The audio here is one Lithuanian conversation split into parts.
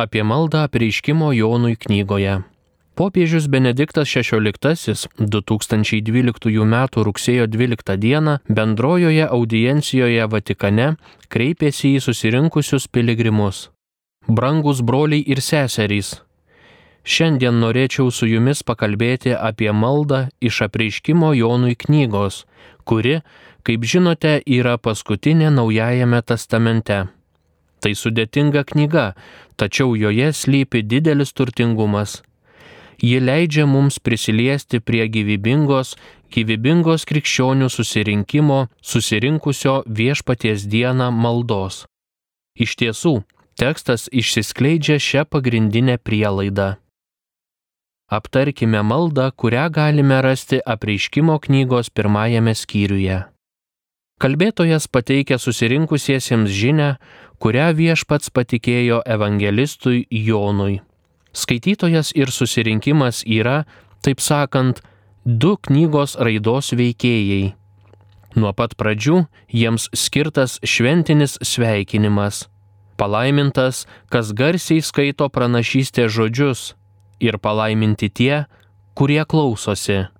apie maldą apreiškimo Jonui knygoje. Popiežius Benediktas XVI 2012 m. rugsėjo 12 d. bendrojoje audiencijoje Vatikane kreipėsi į susirinkusius piligrimus. Brangus broliai ir seserys, šiandien norėčiau su jumis pakalbėti apie maldą iš apreiškimo Jonui knygos, kuri, kaip žinote, yra paskutinė Naujajame testamente. Tai sudėtinga knyga, tačiau joje slypi didelis turtingumas. Ji leidžia mums prisiliesti prie gyvybingos, gyvybingos krikščionių susirinkimo, susirinkusio viešpaties dieną maldos. Iš tiesų, tekstas išsiskleidžia šią pagrindinę prielaidą. Aptarkime maldą, kurią galime rasti apreiškimo knygos pirmajame skyriuje. Kalbėtojas pateikia susirinkusiesiems žinę, kurią viešpats patikėjo evangelistui Jonui. Skaitytojas ir susirinkimas yra, taip sakant, du knygos raidos veikėjai. Nuo pat pradžių jiems skirtas šventinis sveikinimas. Palaimintas, kas garsiai skaito pranašystės žodžius ir palaiminti tie, kurie klausosi.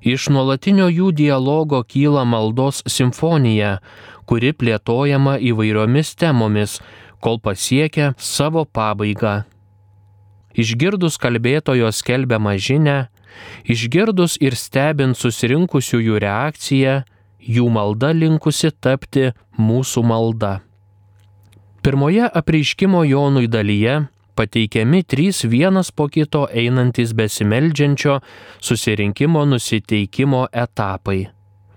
Iš nuolatinio jų dialogo kyla maldos simfonija, kuri plėtojama įvairiomis temomis, kol pasiekia savo pabaigą. Išgirdus kalbėtojo skelbiamą žinę, išgirdus ir stebint susirinkusiųjų reakciją, jų malda linkusi tapti mūsų malda. Pirmoje apreiškimo Jonui dalyje pateikiami trys vienas po kito einantis besimeldžiančio susirinkimo nusiteikimo etapai.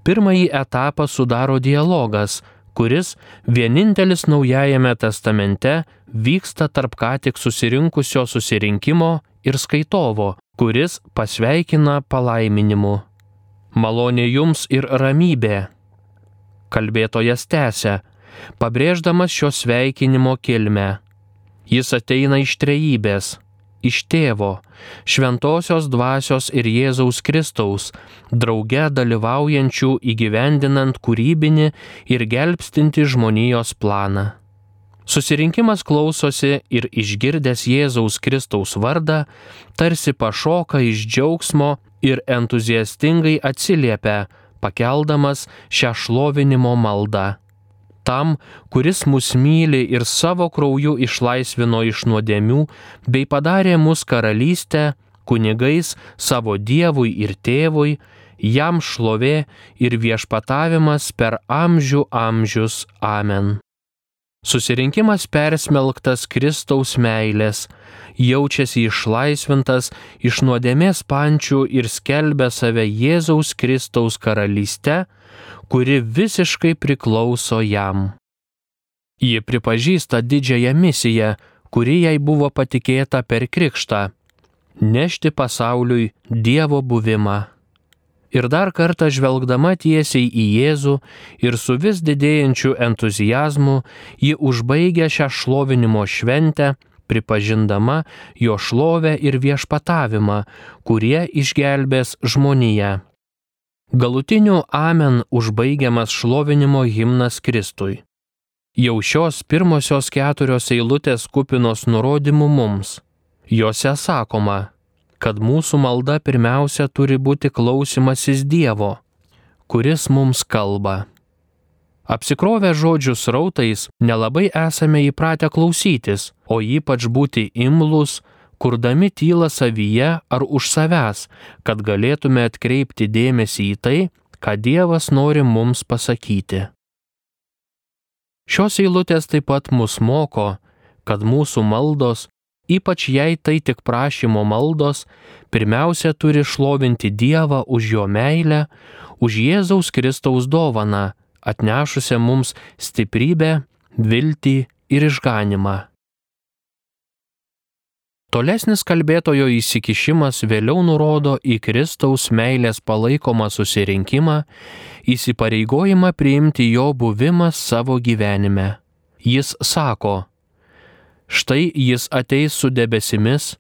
Pirmąjį etapą sudaro dialogas, kuris vienintelis Naujajame testamente vyksta tarp ką tik susirinkusio susirinkimo ir skaitovo, kuris pasveikina palaiminimu. Malonė jums ir ramybė. Kalbėtojas tęsia, pabrėždamas šio sveikinimo kilmę. Jis ateina iš trejybės, iš tėvo, šventosios dvasios ir Jėzaus Kristaus, drauge dalyvaujančių įgyvendinant kūrybinį ir gelbstinti žmonijos planą. Susirinkimas klausosi ir išgirdęs Jėzaus Kristaus vardą, tarsi pašoka iš džiaugsmo ir entuziastingai atsiliepia, pakeldamas šią šlovinimo maldą tam, kuris mus myli ir savo krauju išlaisvino iš nuodėmių, bei padarė mus karalystę, kunigais savo Dievui ir tėvui, jam šlovė ir viešpatavimas per amžių amžius. Amen. Susirinkimas persmelktas Kristaus meilės, jaučiasi išlaisvintas iš nuodėmės pančių ir skelbia save Jėzaus Kristaus karalyste, kuri visiškai priklauso jam. Ji pripažįsta didžiąją misiją, kuri jai buvo patikėta per krikštą - nešti pasauliui Dievo buvimą. Ir dar kartą žvelgdama tiesiai į Jėzų ir su vis didėjančiu entuzijazmu, ji užbaigia šią šlovinimo šventę, pripažindama jo šlovę ir viešpatavimą, kurie išgelbės žmoniją. Galutiniu amen užbaigiamas šlovinimo himnas Kristui. Jau šios pirmosios keturios eilutės kupinos nurodymų mums. Jose sakoma, kad mūsų malda pirmiausia turi būti klausimasis Dievo, kuris mums kalba. Apsikrovę žodžių srautais nelabai esame įpratę klausytis, o ypač būti imlus, kurdami tylą savyje ar už savęs, kad galėtume atkreipti dėmesį į tai, ką Dievas nori mums pasakyti. Šios eilutės taip pat mus moko, kad mūsų maldos, ypač jei tai tik prašymo maldos, pirmiausia turi šlovinti Dievą už jo meilę, už Jėzaus Kristaus dovaną, atnešusią mums stiprybę, viltį ir išganimą. Tolesnis kalbėtojo įsikišimas vėliau nurodo į Kristaus meilės palaikomą susirinkimą, įsipareigojimą priimti jo buvimą savo gyvenime. Jis sako, štai jis ateis su debesimis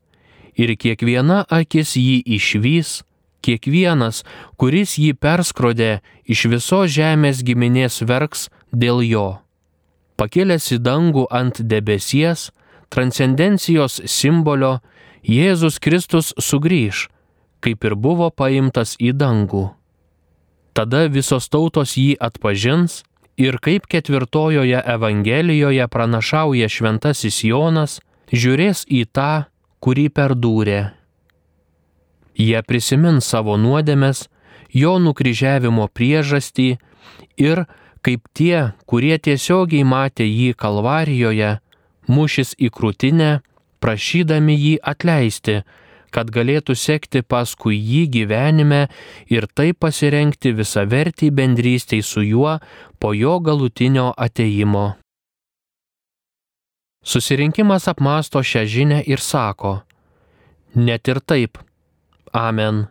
ir kiekviena akis jį išvys, kiekvienas, kuris jį perskrodė, iš viso žemės giminės verks dėl jo. Pakėlęs į dangų ant debesies, transcendencijos simbolio Jėzus Kristus sugrįž, kaip ir buvo paimtas į dangų. Tada visos tautos jį atpažins ir kaip ketvirtojoje Evangelijoje pranašauja šventasis Jonas, žiūrės į tą, kurį perdūrė. Jie prisimins savo nuodėmes, jo nukryžiavimo priežastį ir, kaip tie, kurie tiesiogiai matė jį Kalvarijoje, mušis į krūtinę, prašydami jį atleisti, kad galėtų sekti paskui jį gyvenime ir taip pasirenkti visą vertį bendrystėj su juo po jo galutinio ateimo. Susirinkimas apmąsto šią žinę ir sako, net ir taip, amen.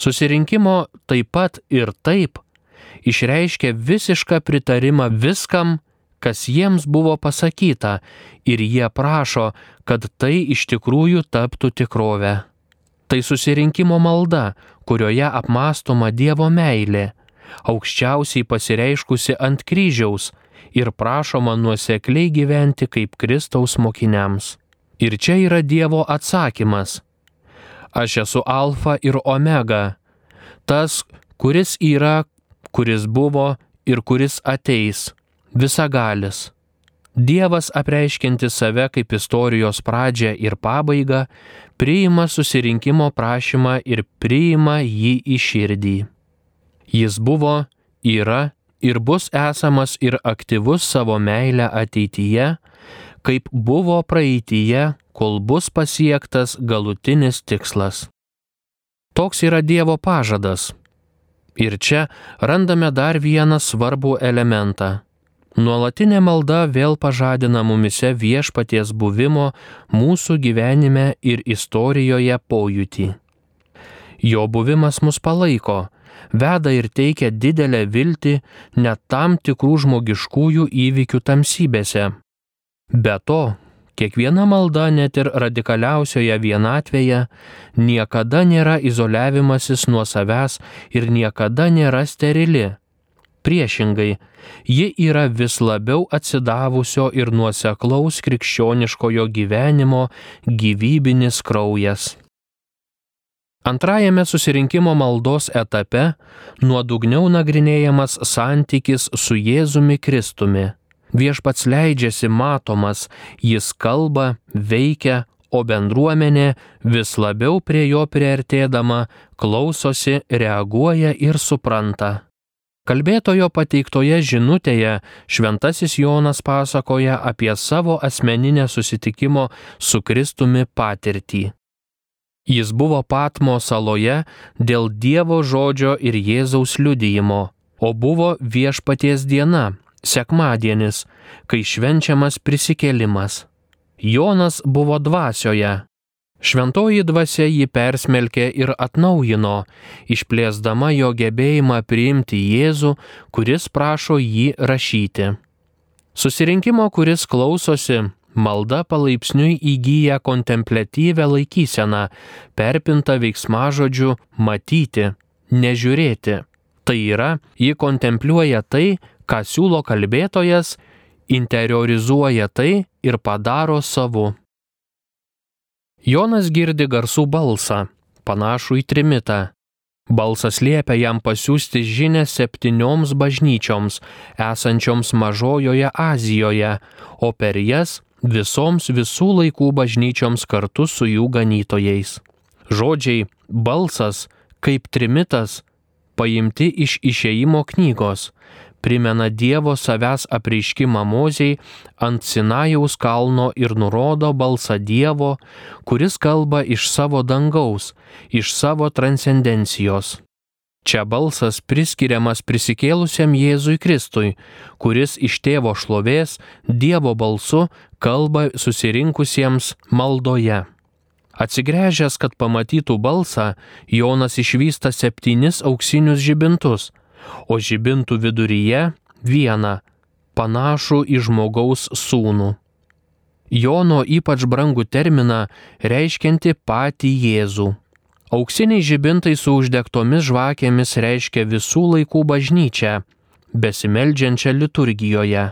Susirinkimo taip pat ir taip išreiškia visišką pritarimą viskam, kas jiems buvo pasakyta ir jie prašo, kad tai iš tikrųjų taptų tikrovę. Tai susirinkimo malda, kurioje apmastoma Dievo meilė, aukščiausiai pasireiškusi ant kryžiaus ir prašoma nuosekliai gyventi kaip Kristaus mokiniams. Ir čia yra Dievo atsakymas. Aš esu alfa ir omega, tas, kuris yra, kuris buvo ir kuris ateis visagalis. Dievas apreiškinti save kaip istorijos pradžią ir pabaigą, priima susirinkimo prašymą ir priima jį į širdį. Jis buvo, yra ir bus esamas ir aktyvus savo meilę ateityje, kaip buvo praeityje, kol bus pasiektas galutinis tikslas. Toks yra Dievo pažadas. Ir čia randame dar vieną svarbų elementą Nuolatinė malda vėl pažadina mumise viešpaties buvimo mūsų gyvenime ir istorijoje pojūtį. Jo buvimas mus palaiko, veda ir teikia didelę viltį net tam tikrų žmogiškųjų įvykių tamsybėse. Be to, kiekviena malda net ir radikaliausioje vienatvėje niekada nėra izoliavimasis nuo savęs ir niekada nėra sterili Priešingai, ji yra vis labiau atsidavusio ir nuoseklaus krikščioniškojo gyvenimo gyvybinis kraujas. Antrajame susirinkimo maldos etape nuodugniau nagrinėjamas santykis su Jėzumi Kristumi. Viešpats leidžiasi matomas, jis kalba, veikia, o bendruomenė vis labiau prie jo priartėdama klausosi, reaguoja ir supranta. Kalbėtojo pateiktoje žinutėje šventasis Jonas pasakoja apie savo asmeninę susitikimo su Kristumi patirtį. Jis buvo Patmo saloje dėl Dievo žodžio ir Jėzaus liudijimo, o buvo viešpaties diena, sekmadienis, kai švenčiamas prisikėlimas. Jonas buvo dvasioje, Šventoji dvasia jį persmelkė ir atnaujino, išplėsdama jo gebėjimą priimti Jėzų, kuris prašo jį rašyti. Susirinkimo, kuris klausosi, malda palaipsniui įgyja kontemplatyvę laikyseną, perpinta veiksmažodžiu matyti, nežiūrėti. Tai yra, ji kontempliuoja tai, ką siūlo kalbėtojas, interiorizuoja tai ir padaro savu. Jonas girdi garsų balsą, panašų į trimitą. Balsas liepia jam pasiūsti žinę septynioms bažnyčioms, esančioms Mažojoje Azijoje, o per jas visoms visų laikų bažnyčioms kartu su jų ganytojais. Žodžiai balsas kaip trimitas paimti iš išeimo knygos, primena Dievo savęs apreiškimą Moziai ant Sinajaus kalno ir nurodo balsą Dievo, kuris kalba iš savo dangaus, iš savo transcendencijos. Čia balsas priskiriamas prisikėlusiam Jėzui Kristui, kuris iš tėvo šlovės Dievo balsu kalba susirinkusiems maldoje. Atsigręžęs, kad pamatytų balsą, Jonas išvysta septynis auksinius žibintus, o žibintų viduryje vieną, panašų į žmogaus sūnų. Jono ypač brangų terminą reiškianti patį Jėzų. Auksiniai žibintai su uždegtomis žvakėmis reiškia visų laikų bažnyčią, besimeldžiančią liturgijoje.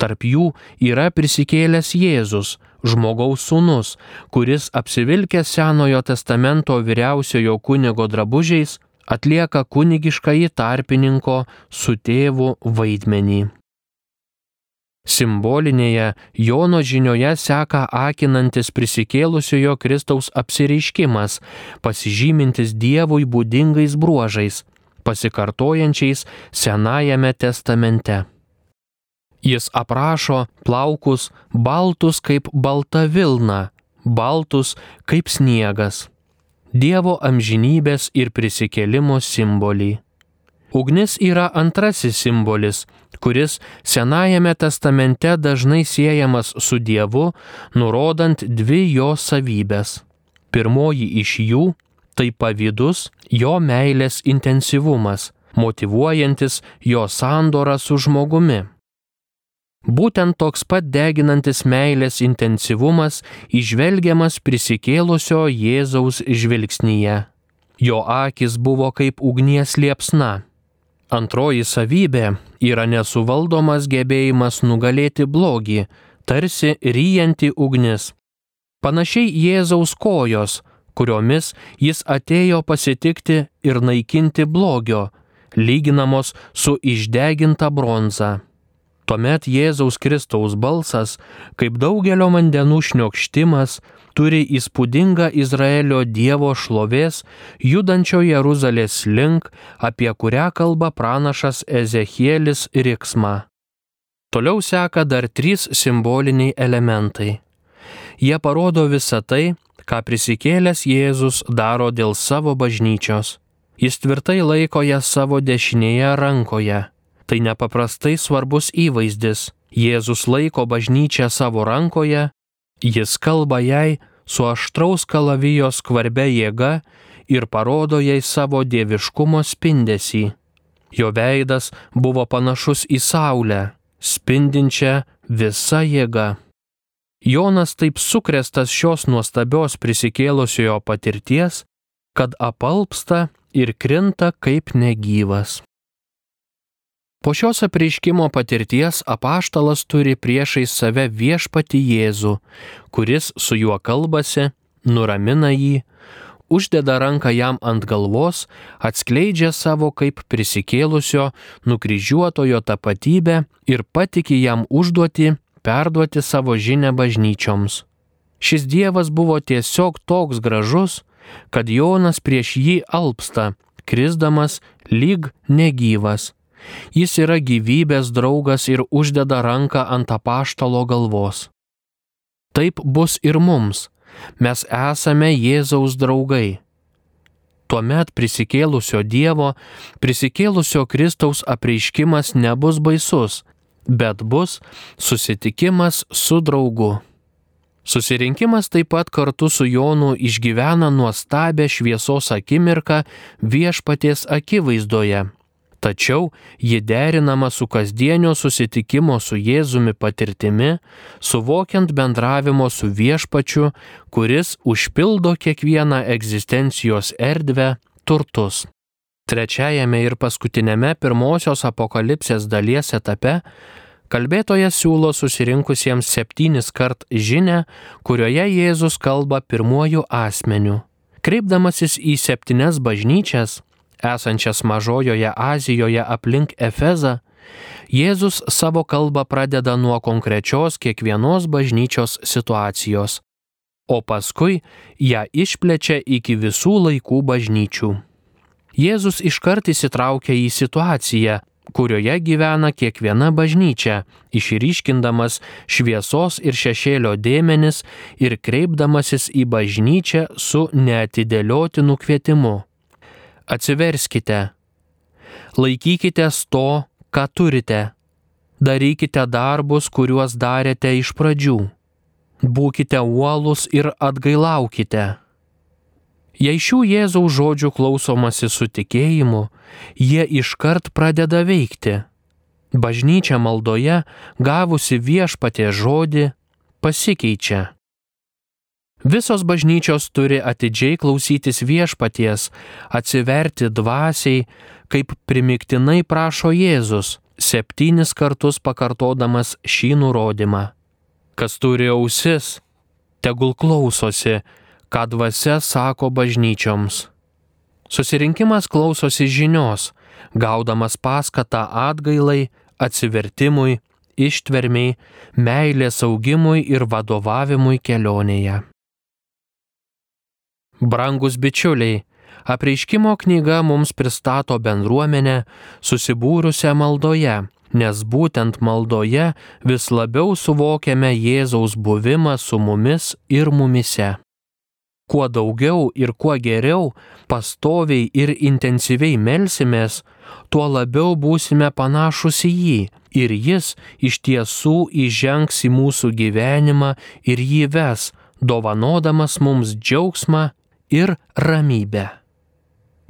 Tarp jų yra prisikėlęs Jėzus, žmogaus sūnus, kuris apsivilkęs Senojo testamento vyriausiojo kunigo drabužiais atlieka kunigišką į tarpininko su tėvu vaidmenį. Simbolinėje Jono žinioje seka akinantis prisikėlusiojo Kristaus apsireiškimas, pasižymintis Dievui būdingais bruožais, pasikartojančiais Senajame testamente. Jis aprašo plaukus baltus kaip balta vilna, baltus kaip sniegas. Dievo amžinybės ir prisikėlimo simbolį. Ugnis yra antrasis simbolis, kuris Senajame testamente dažnai siejamas su Dievu, nurodant dvi jo savybės. Pirmoji iš jų - tai pavydus jo meilės intensyvumas, motivuojantis jo sandorą su žmogumi. Būtent toks pat deginantis meilės intensyvumas išvelgiamas prisikėlusio Jėzaus žvilgsnyje. Jo akis buvo kaip ugnies liepsna Antroji savybė yra nesuvaldomas gebėjimas nugalėti blogį, tarsi ryjanti ugnis. Panašiai Jėzaus kojos, kuriomis jis atėjo pasitikti ir naikinti blogio, lyginamos su išdeginta bronza. Tuomet Jėzaus Kristaus balsas, kaip daugelio vandenų šniokštimas, turi įspūdingą Izraelio Dievo šlovės, judančio Jeruzalės link, apie kurią kalba pranašas Ezekielis Riksma. Toliau seka dar trys simboliniai elementai. Jie parodo visą tai, ką prisikėlęs Jėzus daro dėl savo bažnyčios. Jis tvirtai laiko ją savo dešinėje rankoje. Tai nepaprastai svarbus įvaizdis. Jėzus laiko bažnyčią savo rankoje Jis kalba jai su aštraus kalavijos skvarbia jėga ir parodo jai savo dieviškumo spindesį. Jo veidas buvo panašus į saulę, spindinčią visa jėga. Jonas taip sukrestas šios nuostabios prisikėlusiojo patirties, kad apalpsta ir krinta kaip negyvas. Po šios apreiškimo patirties apaštalas turi priešai save viešpati Jėzų, kuris su juo kalbasi, nuramina jį, uždeda ranką jam ant galvos, atskleidžia savo kaip prisikėlusio, nukryžiuotojo tapatybę ir patiki jam užduoti perduoti savo žinę bažnyčioms. Šis Dievas buvo tiesiog toks gražus, kad Jonas prieš jį alpsta, krisdamas lyg negyvas Jis yra gyvybės draugas ir uždeda ranką ant apaštalo galvos. Taip bus ir mums. Mes esame Jėzaus draugai. Tuomet prisikėlusio Dievo, prisikėlusio Kristaus apreiškimas nebus baisus, bet bus susitikimas su draugu. Susirinkimas taip pat kartu su Jonu išgyvena nuostabę šviesos akimirką viešpaties akivaizdoje tačiau ji derinama su kasdienio susitikimo su Jėzumi patirtimi, suvokiant bendravimo su viešpačiu, kuris užpildo kiekvieną egzistencijos erdvę turtus. Trečiajame ir paskutinėme pirmosios apokalipsės dalies etape kalbėtojas siūlo susirinkusiems septynis kart žinę, kurioje Jėzus kalba pirmuoju asmeniu. Kreipdamasis į septynes bažnyčias, esančias mažojoje Azijoje aplink Efezą, Jėzus savo kalbą pradeda nuo konkrečios kiekvienos bažnyčios situacijos, o paskui ją išplečia iki visų laikų bažnyčių. Jėzus iškart įsitraukia į situaciją, kurioje gyvena kiekviena bažnyčia, išryškindamas šviesos ir šešėlio dėmenis ir kreipdamasis į bažnyčią su neatidėliotinu kvietimu atsiverskite, laikykitės to, ką turite, darykite darbus, kuriuos darėte iš pradžių, būkite uolus ir atgailaukite. Jei šių Jėzaus žodžių klausomasi su tikėjimu, jie iškart pradeda veikti. Bažnyčia maldoje, gavusi viešpatie žodį, pasikeičia. Visos bažnyčios turi atidžiai klausytis viešpaties, atsiverti dvasiai, kaip primiktinai prašo Jėzus, septynis kartus pakartodamas šį nurodymą. Kas turi ausis, tegul klausosi, ką dvasia sako bažnyčioms. Susirinkimas klausosi žinios, gaudamas paskatą atgailai, atsivertimui, ištvermiai, meilės augimui ir vadovavimui kelionėje. Brangus bičiuliai, apreiškimo knyga mums pristato bendruomenę susibūrusią maldoje, nes būtent maldoje vis labiau suvokiame Jėzaus buvimą su mumis ir mumise. Kuo daugiau ir kuo geriau, pastoviai ir intensyviai melsimės, tuo labiau būsime panašus į jį ir jis iš tiesų įžengs į mūsų gyvenimą ir jį ves, dovanodamas mums džiaugsmą ir ramybę.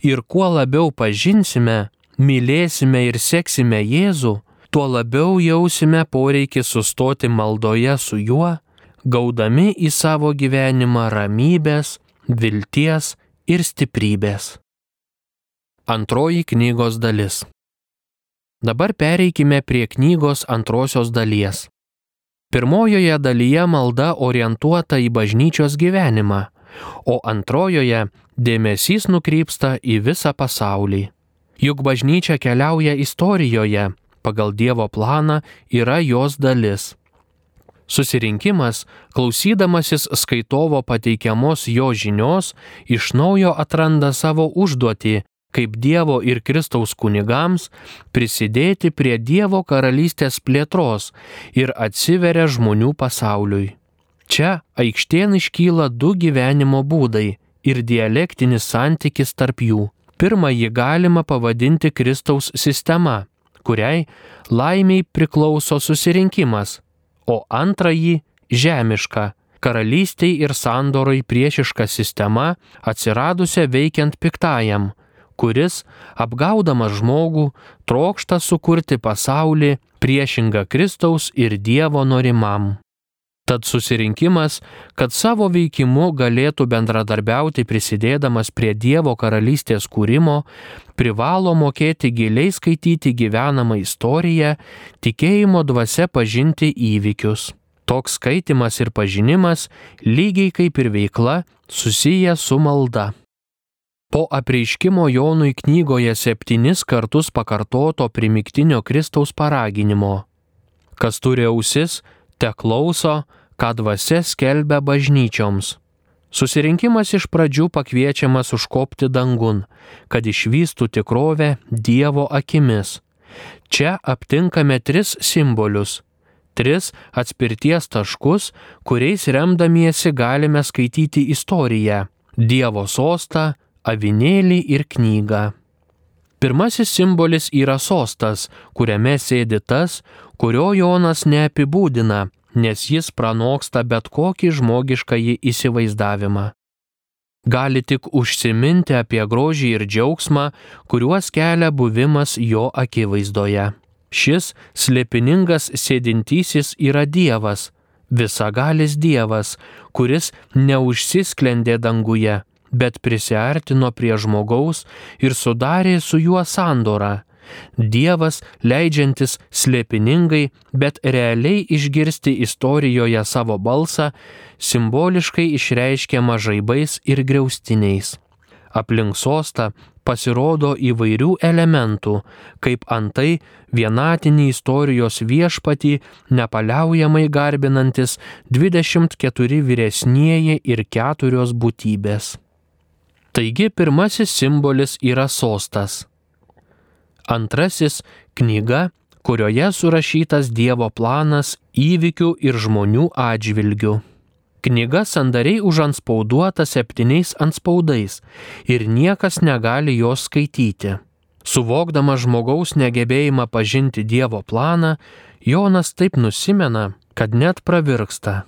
Ir kuo labiau pažinsime, mylėsime ir seksime Jėzų, tuo labiau jausime poreikį sustoti maldoje su juo, gaudami į savo gyvenimą ramybės, vilties ir stiprybės. Antroji knygos dalis. Dabar pereikime prie knygos antrosios dalies. Pirmojoje dalyje malda orientuota į bažnyčios gyvenimą, o antrojoje dėmesys nukrypsta į visą pasaulį. Juk bažnyčia keliauja istorijoje, pagal Dievo planą yra jos dalis. Susirinkimas, klausydamasis skaitovo pateikiamos jo žinios, iš naujo atranda savo užduotį kaip Dievo ir Kristaus kunigams prisidėti prie Dievo karalystės plėtros ir atsiveria žmonių pasauliui. Čia aikštėn iškyla du gyvenimo būdai ir dialektinis santykis tarp jų. Pirmąjį galima pavadinti Kristaus sistema, kuriai laimiai priklauso susirinkimas, o antrąjį žemiška, karalystiai ir sandoroj priešiška sistema atsiradusią veikiant piktajam, kuris, apgaudamas žmogų, trokšta sukurti pasaulį priešingą Kristaus ir Dievo norimam. Tad susirinkimas, kad savo veikimu galėtų bendradarbiauti prisidėdamas prie Dievo karalystės kūrimo, privalo mokėti giliai skaityti gyvenamą istoriją, tikėjimo dvasia pažinti įvykius. Toks skaitimas ir pažinimas, lygiai kaip ir veikla, susiję su malda. Po apreiškimo Jonui knygoje septynis kartus pakartoto primiktinio Kristaus paraginimo. Kas turi ausis, te klauso, ką dvasia skelbia bažnyčioms. Susirinkimas iš pradžių pakviečiamas užkopti dangun, kad išvystų tikrovę Dievo akimis. Čia aptinkame tris simbolius - tris atspirties taškus, kuriais remdamiesi galime skaityti istoriją - Dievo sostą, avinėlį ir knygą. Pirmasis simbolis yra sostas, kuriame sėdi tas, kurio Jonas neapibūdina, nes jis pranoksta bet kokį žmogiškąjį įsivaizdavimą. Gali tik užsiminti apie grožį ir džiaugsmą, kuriuos kelia buvimas jo akivaizdoje. Šis slėpiningas sėdintysis yra Dievas, visagalis Dievas, kuris neužsisklendė danguje, bet prisartino prie žmogaus ir sudarė su juo sandorą Dievas leidžiantis slėpiningai, bet realiai išgirsti istorijoje savo balsą, simboliškai išreiškiama žaibais ir griaustiniais. Aplink sostą pasirodo įvairių elementų, kaip antai vienatinį istorijos viešpatį nepaliaujamai garbinantis 24 vyresnieji ir keturios būtybės. Taigi pirmasis simbolis yra sostas. Antrasis - knyga, kurioje surašytas Dievo planas įvykių ir žmonių atžvilgių. Knyga sandariai užanspauduota septyniais anspaudais ir niekas negali jos skaityti. Suvokdama žmogaus negebėjimą pažinti Dievo planą, Jonas taip nusimena, kad net pravirksta.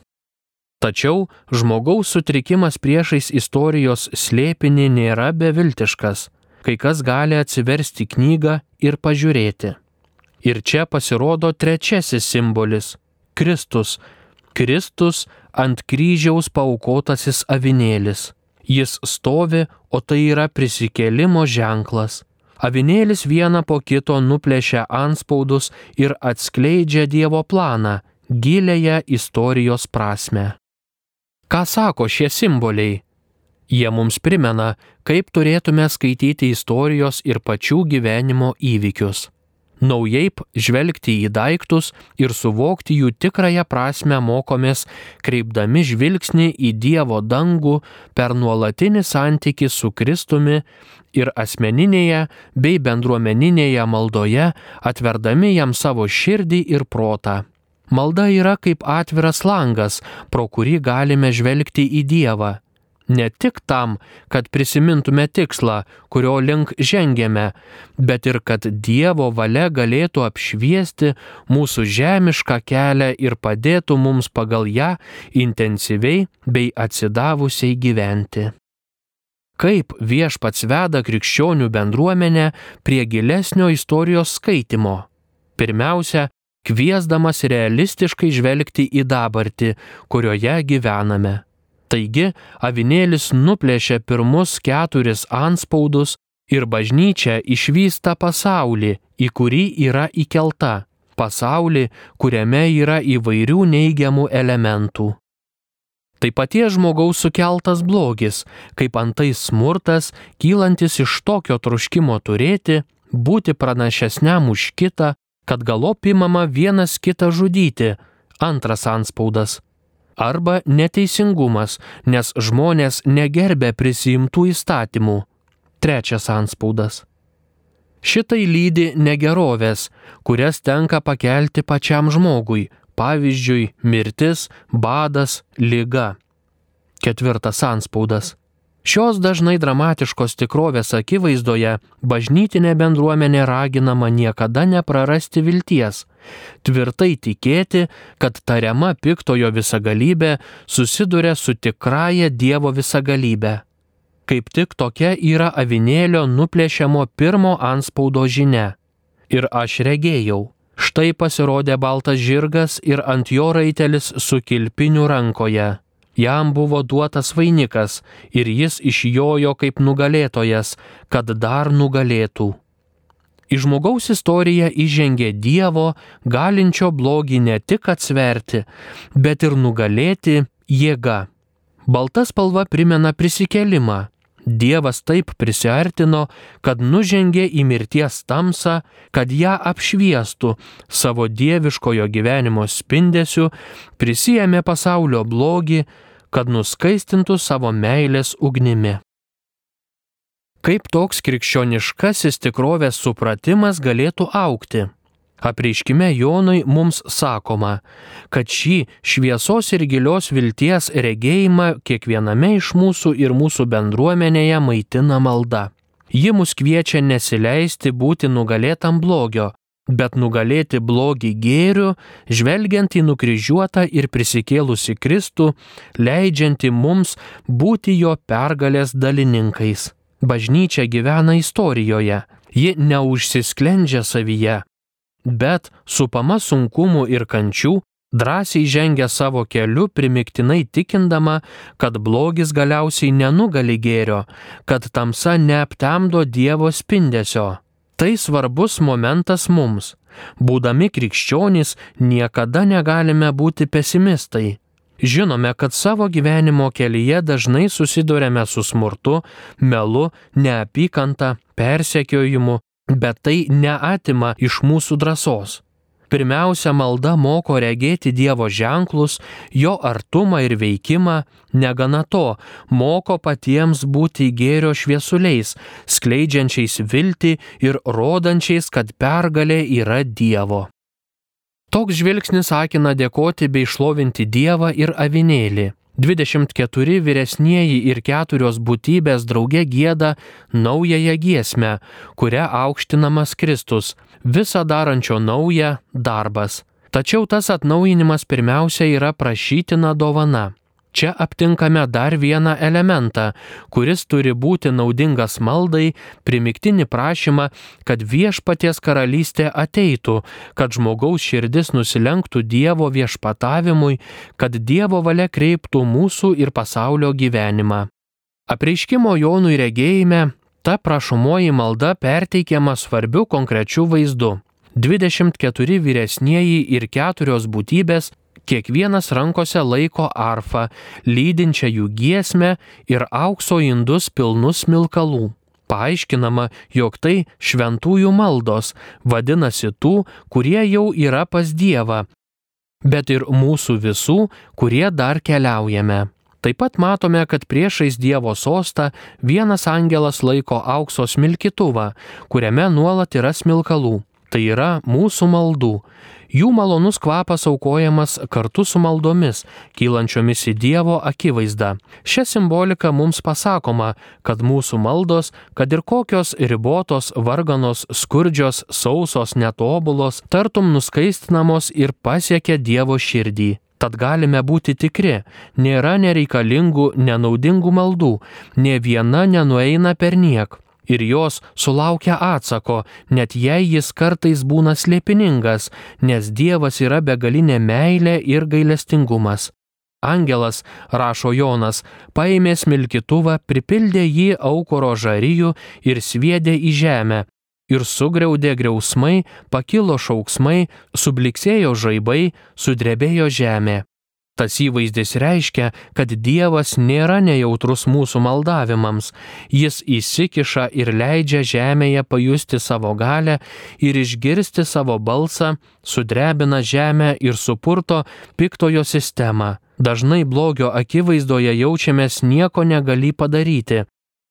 Tačiau žmogaus sutrikimas priešais istorijos slėpinį nėra beviltiškas kai kas gali atsiversti knygą ir pažiūrėti. Ir čia pasirodo trečiasis simbolis - Kristus. Kristus ant kryžiaus paukotasis avinėlis. Jis stovi, o tai yra prisikėlimo ženklas. Avinėlis vieną po kito nuplešia anspaudus ir atskleidžia Dievo planą, gilėje istorijos prasme. Ką sako šie simboliai? Jie mums primena, kaip turėtume skaityti istorijos ir pačių gyvenimo įvykius naujaip žvelgti į daiktus ir suvokti jų tikrąją prasme mokomės, kreipdami žvilgsnį į Dievo dangų per nuolatinį santyki su Kristumi ir asmeninėje bei bendruomeninėje maldoje, atverdami jam savo širdį ir protą. Malda yra kaip atviras langas, pro kurį galime žvelgti į Dievą ne tik tam, kad prisimintume tikslą, kurio link žengėme, bet ir kad Dievo valia galėtų apšviesti mūsų žemišką kelią ir padėtų mums pagal ją intensyviai bei atsidavusiai gyventi. Kaip viešpats veda krikščionių bendruomenę prie gilesnio istorijos skaitimo? Pirmiausia, kviesdamas realistiškai žvelgti į dabartį, kurioje gyvename. Taigi avinėlis nuplėšia pirmus keturis anspaudus ir bažnyčia išvysta pasaulį, į kurį yra įkelta, pasaulį, kuriame yra įvairių neigiamų elementų. Tai paties žmogaus sukeltas blogis, kaip antai smurtas, kylantis iš tokio troškimo turėti, būti pranašesniam už kitą, kad galop imama vienas kitą žudyti, antras anspaudas arba neteisingumas, nes žmonės negerbė prisimtų įstatymų. Trečias anspaudas. Šitai lydi negerovės, kurias tenka pakelti pačiam žmogui, pavyzdžiui, mirtis, badas, lyga. Ketvirtas anspaudas. Šios dažnai dramatiškos tikrovės akivaizdoje bažnytinė bendruomenė raginama niekada neprarasti vilties, tvirtai tikėti, kad tariama piktojo visagalybė susiduria su tikraja Dievo visagalybė. Kaip tik tokia yra avinėlio nuplėšiamo pirmo anspaudo žinia. Ir aš regėjau. Štai pasirodė baltas žirgas ir ant jo raitelis su kilpiniu rankoje Jam buvo duotas vainikas ir jis išjojo kaip nugalėtojas, kad dar nugalėtų. Į žmogaus istoriją įžengė Dievo, galinčio blogį ne tik atsverti, bet ir nugalėti jėga. Balta spalva primena prisikelimą. Dievas taip prisartino, kad nužengė į mirties tamsą, kad ją apšviestų savo dieviškojo gyvenimo spindesiu, prisijėmė pasaulio blogį, kad nuskaistintų savo meilės ugnimi. Kaip toks krikščioniškasis tikrovės supratimas galėtų aukti? Apreiškime Jonui mums sakoma, kad šį šviesos ir gilios vilties regėjimą kiekviename iš mūsų ir mūsų bendruomenėje maitina malda. Ji mus kviečia nesileisti būti nugalėtam blogio, bet nugalėti blogį gėriu, žvelgiant į nukryžiuotą ir prisikėlusi Kristų, leidžianti mums būti jo pergalės dalininkais. Bažnyčia gyvena istorijoje, ji neužsisklendžia savyje, bet supama sunkumų ir kančių, drąsiai žengia savo keliu, primiktinai tikindama, kad blogis galiausiai nenugali gėrio, kad tamsa neaptemdo Dievo spindesio. Tai svarbus momentas mums. Būdami krikščionys niekada negalime būti pesimistai. Žinome, kad savo gyvenimo kelyje dažnai susidurėme su smurtu, melu, neapykanta, persekiojimu, bet tai neatima iš mūsų drąsos. Pirmiausia, malda moko regėti Dievo ženklus, jo artumą ir veikimą, negana to, moko patiems būti gėrio šviesuliais, skleidžiančiais viltį ir rodančiais, kad pergalė yra Dievo. Toks žvilgsnis akina dėkoti bei šlovinti Dievą ir avinėlį. 24 vyresnieji ir keturios būtybės drauge gėda naująją giesmę, kuria aukštinamas Kristus, visą darančio naują darbas. Tačiau tas atnaujinimas pirmiausia yra prašytina dovana. Čia aptinkame dar vieną elementą, kuris turi būti naudingas maldai, primiktinį prašymą, kad viešpaties karalystė ateitų, kad žmogaus širdis nusilenktų Dievo viešpatavimui, kad Dievo valia kreiptų mūsų ir pasaulio gyvenimą. Apreiškimo Jonui regėjime Ta prašomoji malda perteikiama svarbiu konkrečiu vaizdu. 24 vyresnieji ir keturios būtybės kiekvienas rankose laiko arfą, lydinčią jų giesmę ir aukso indus pilnus milkalų. Paaiškinama, jog tai šventųjų maldos, vadinasi tų, kurie jau yra pas Dievą, bet ir mūsų visų, kurie dar keliaujame. Taip pat matome, kad priešais Dievo sostą vienas angelas laiko aukso smilkituvą, kuriame nuolat yra smilkalų. Tai yra mūsų maldų. Jų malonus kvapas aukojamas kartu su maldomis, kylančiomis į Dievo akivaizdą. Šią simboliką mums pasakoma, kad mūsų maldos, kad ir kokios ribotos, varganos, skurdžios, sausos, netobulos, tartum nuskaistinamos ir pasiekia Dievo širdį. Tad galime būti tikri, nėra nereikalingų, nenaudingų maldų, ne viena nenueina per niek ir jos sulaukia atsako, net jei jis kartais būna slėpiningas, nes Dievas yra begalinė meilė ir gailestingumas. Angelas, rašo Jonas, paėmė smilkituvą, pripildė jį aukoro žaryjų ir sviedė į žemę. Ir sugriaudė griausmai, pakilo šauksmai, subliksėjo žaibai, sudrebėjo žemė. Tas įvaizdis reiškia, kad Dievas nėra nejautrus mūsų maldavimams, Jis įsikiša ir leidžia žemėje pajusti savo galę ir išgirsti savo balsą, sudrebina žemę ir supurto piktojo sistemą. Dažnai blogio akivaizdoje jaučiamės nieko negali padaryti,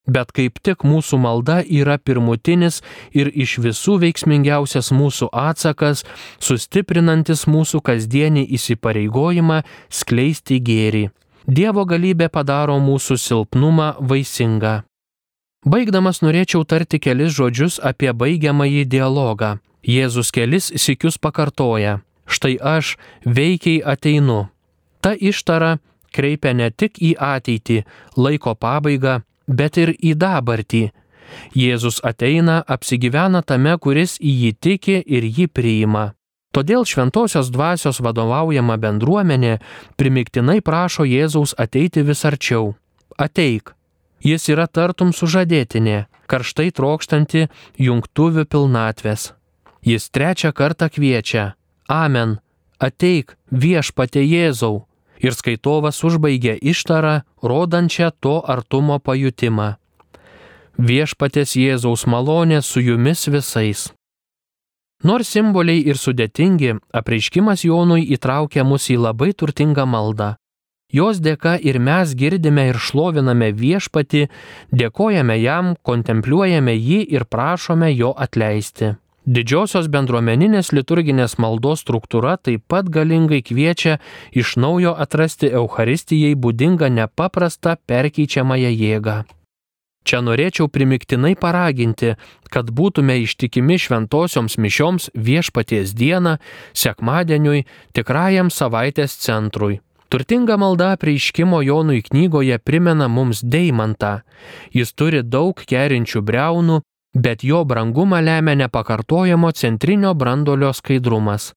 Bet kaip tik mūsų malda yra pirmutinis ir iš visų veiksmingiausias mūsų atsakas, sustiprinantis mūsų kasdienį įsipareigojimą skleisti gėrį. Dievo galybė padaro mūsų silpnumą vaisingą. Baigdamas norėčiau tarti kelis žodžius apie baigiamąjį dialogą. Jėzus kelis sikius pakartoja. Štai aš veikiai ateinu. Ta ištara kreipia ne tik į ateitį, laiko pabaigą, bet ir į dabartį. Jėzus ateina, apsigyvena tame, kuris į jį tiki ir jį priima. Todėl šventosios dvasios vadovaujama bendruomenė primiktinai prašo Jėzaus ateiti vis arčiau. Ateik. Jis yra tartum sužadėtinė, karštai trokštanti jungtuvių pilnatvės. Jis trečią kartą kviečia. Amen. Ateik viešpate Jėzau ir skaitovas užbaigė ištarą, rodančią to artumo pajutimą. Viešpatės Jėzaus malonė su jumis visais. Nors simboliai ir sudėtingi, apreiškimas Jonui įtraukia mus į labai turtingą maldą. Jos dėka ir mes girdime ir šloviname viešpati, dėkojame jam, kontempliuojame jį ir prašome jo atleisti. Didžiosios bendruomeninės liturginės maldos struktūra taip pat galingai kviečia iš naujo atrasti Euharistijai būdingą nepaprastą perkeičiamąją jėgą. Čia norėčiau primiktinai paraginti, kad būtume ištikimi šventosioms mišioms viešpaties dieną, sekmadieniui, tikrajam savaitės centrui. Turtinga malda prieiškimo Jonui knygoje primena mums deimantą. Jis turi daug kerinčių breunų, bet jo brangumą lemia nepakartojamo centrinio brandolio skaidrumas.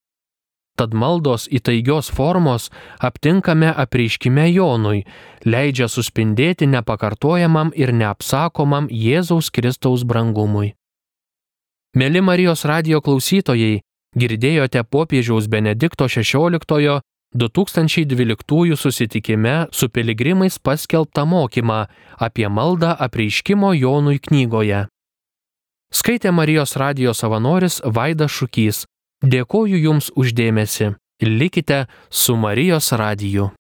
Tad maldos įtaigios formos aptinkame apreiškime Jonui, leidžia suspindėti nepakartojamam ir neapsakomam Jėzaus Kristaus brangumui. Mėly Marijos radio klausytojai, girdėjote popiežiaus Benedikto XVI 2012 susitikime su piligrimais paskelbtą mokymą apie maldą apreiškimo Jonui knygoje. Skaitė Marijos radijos savanoris Vaidas Šukys. Dėkoju Jums uždėmesi. Likite su Marijos radiju.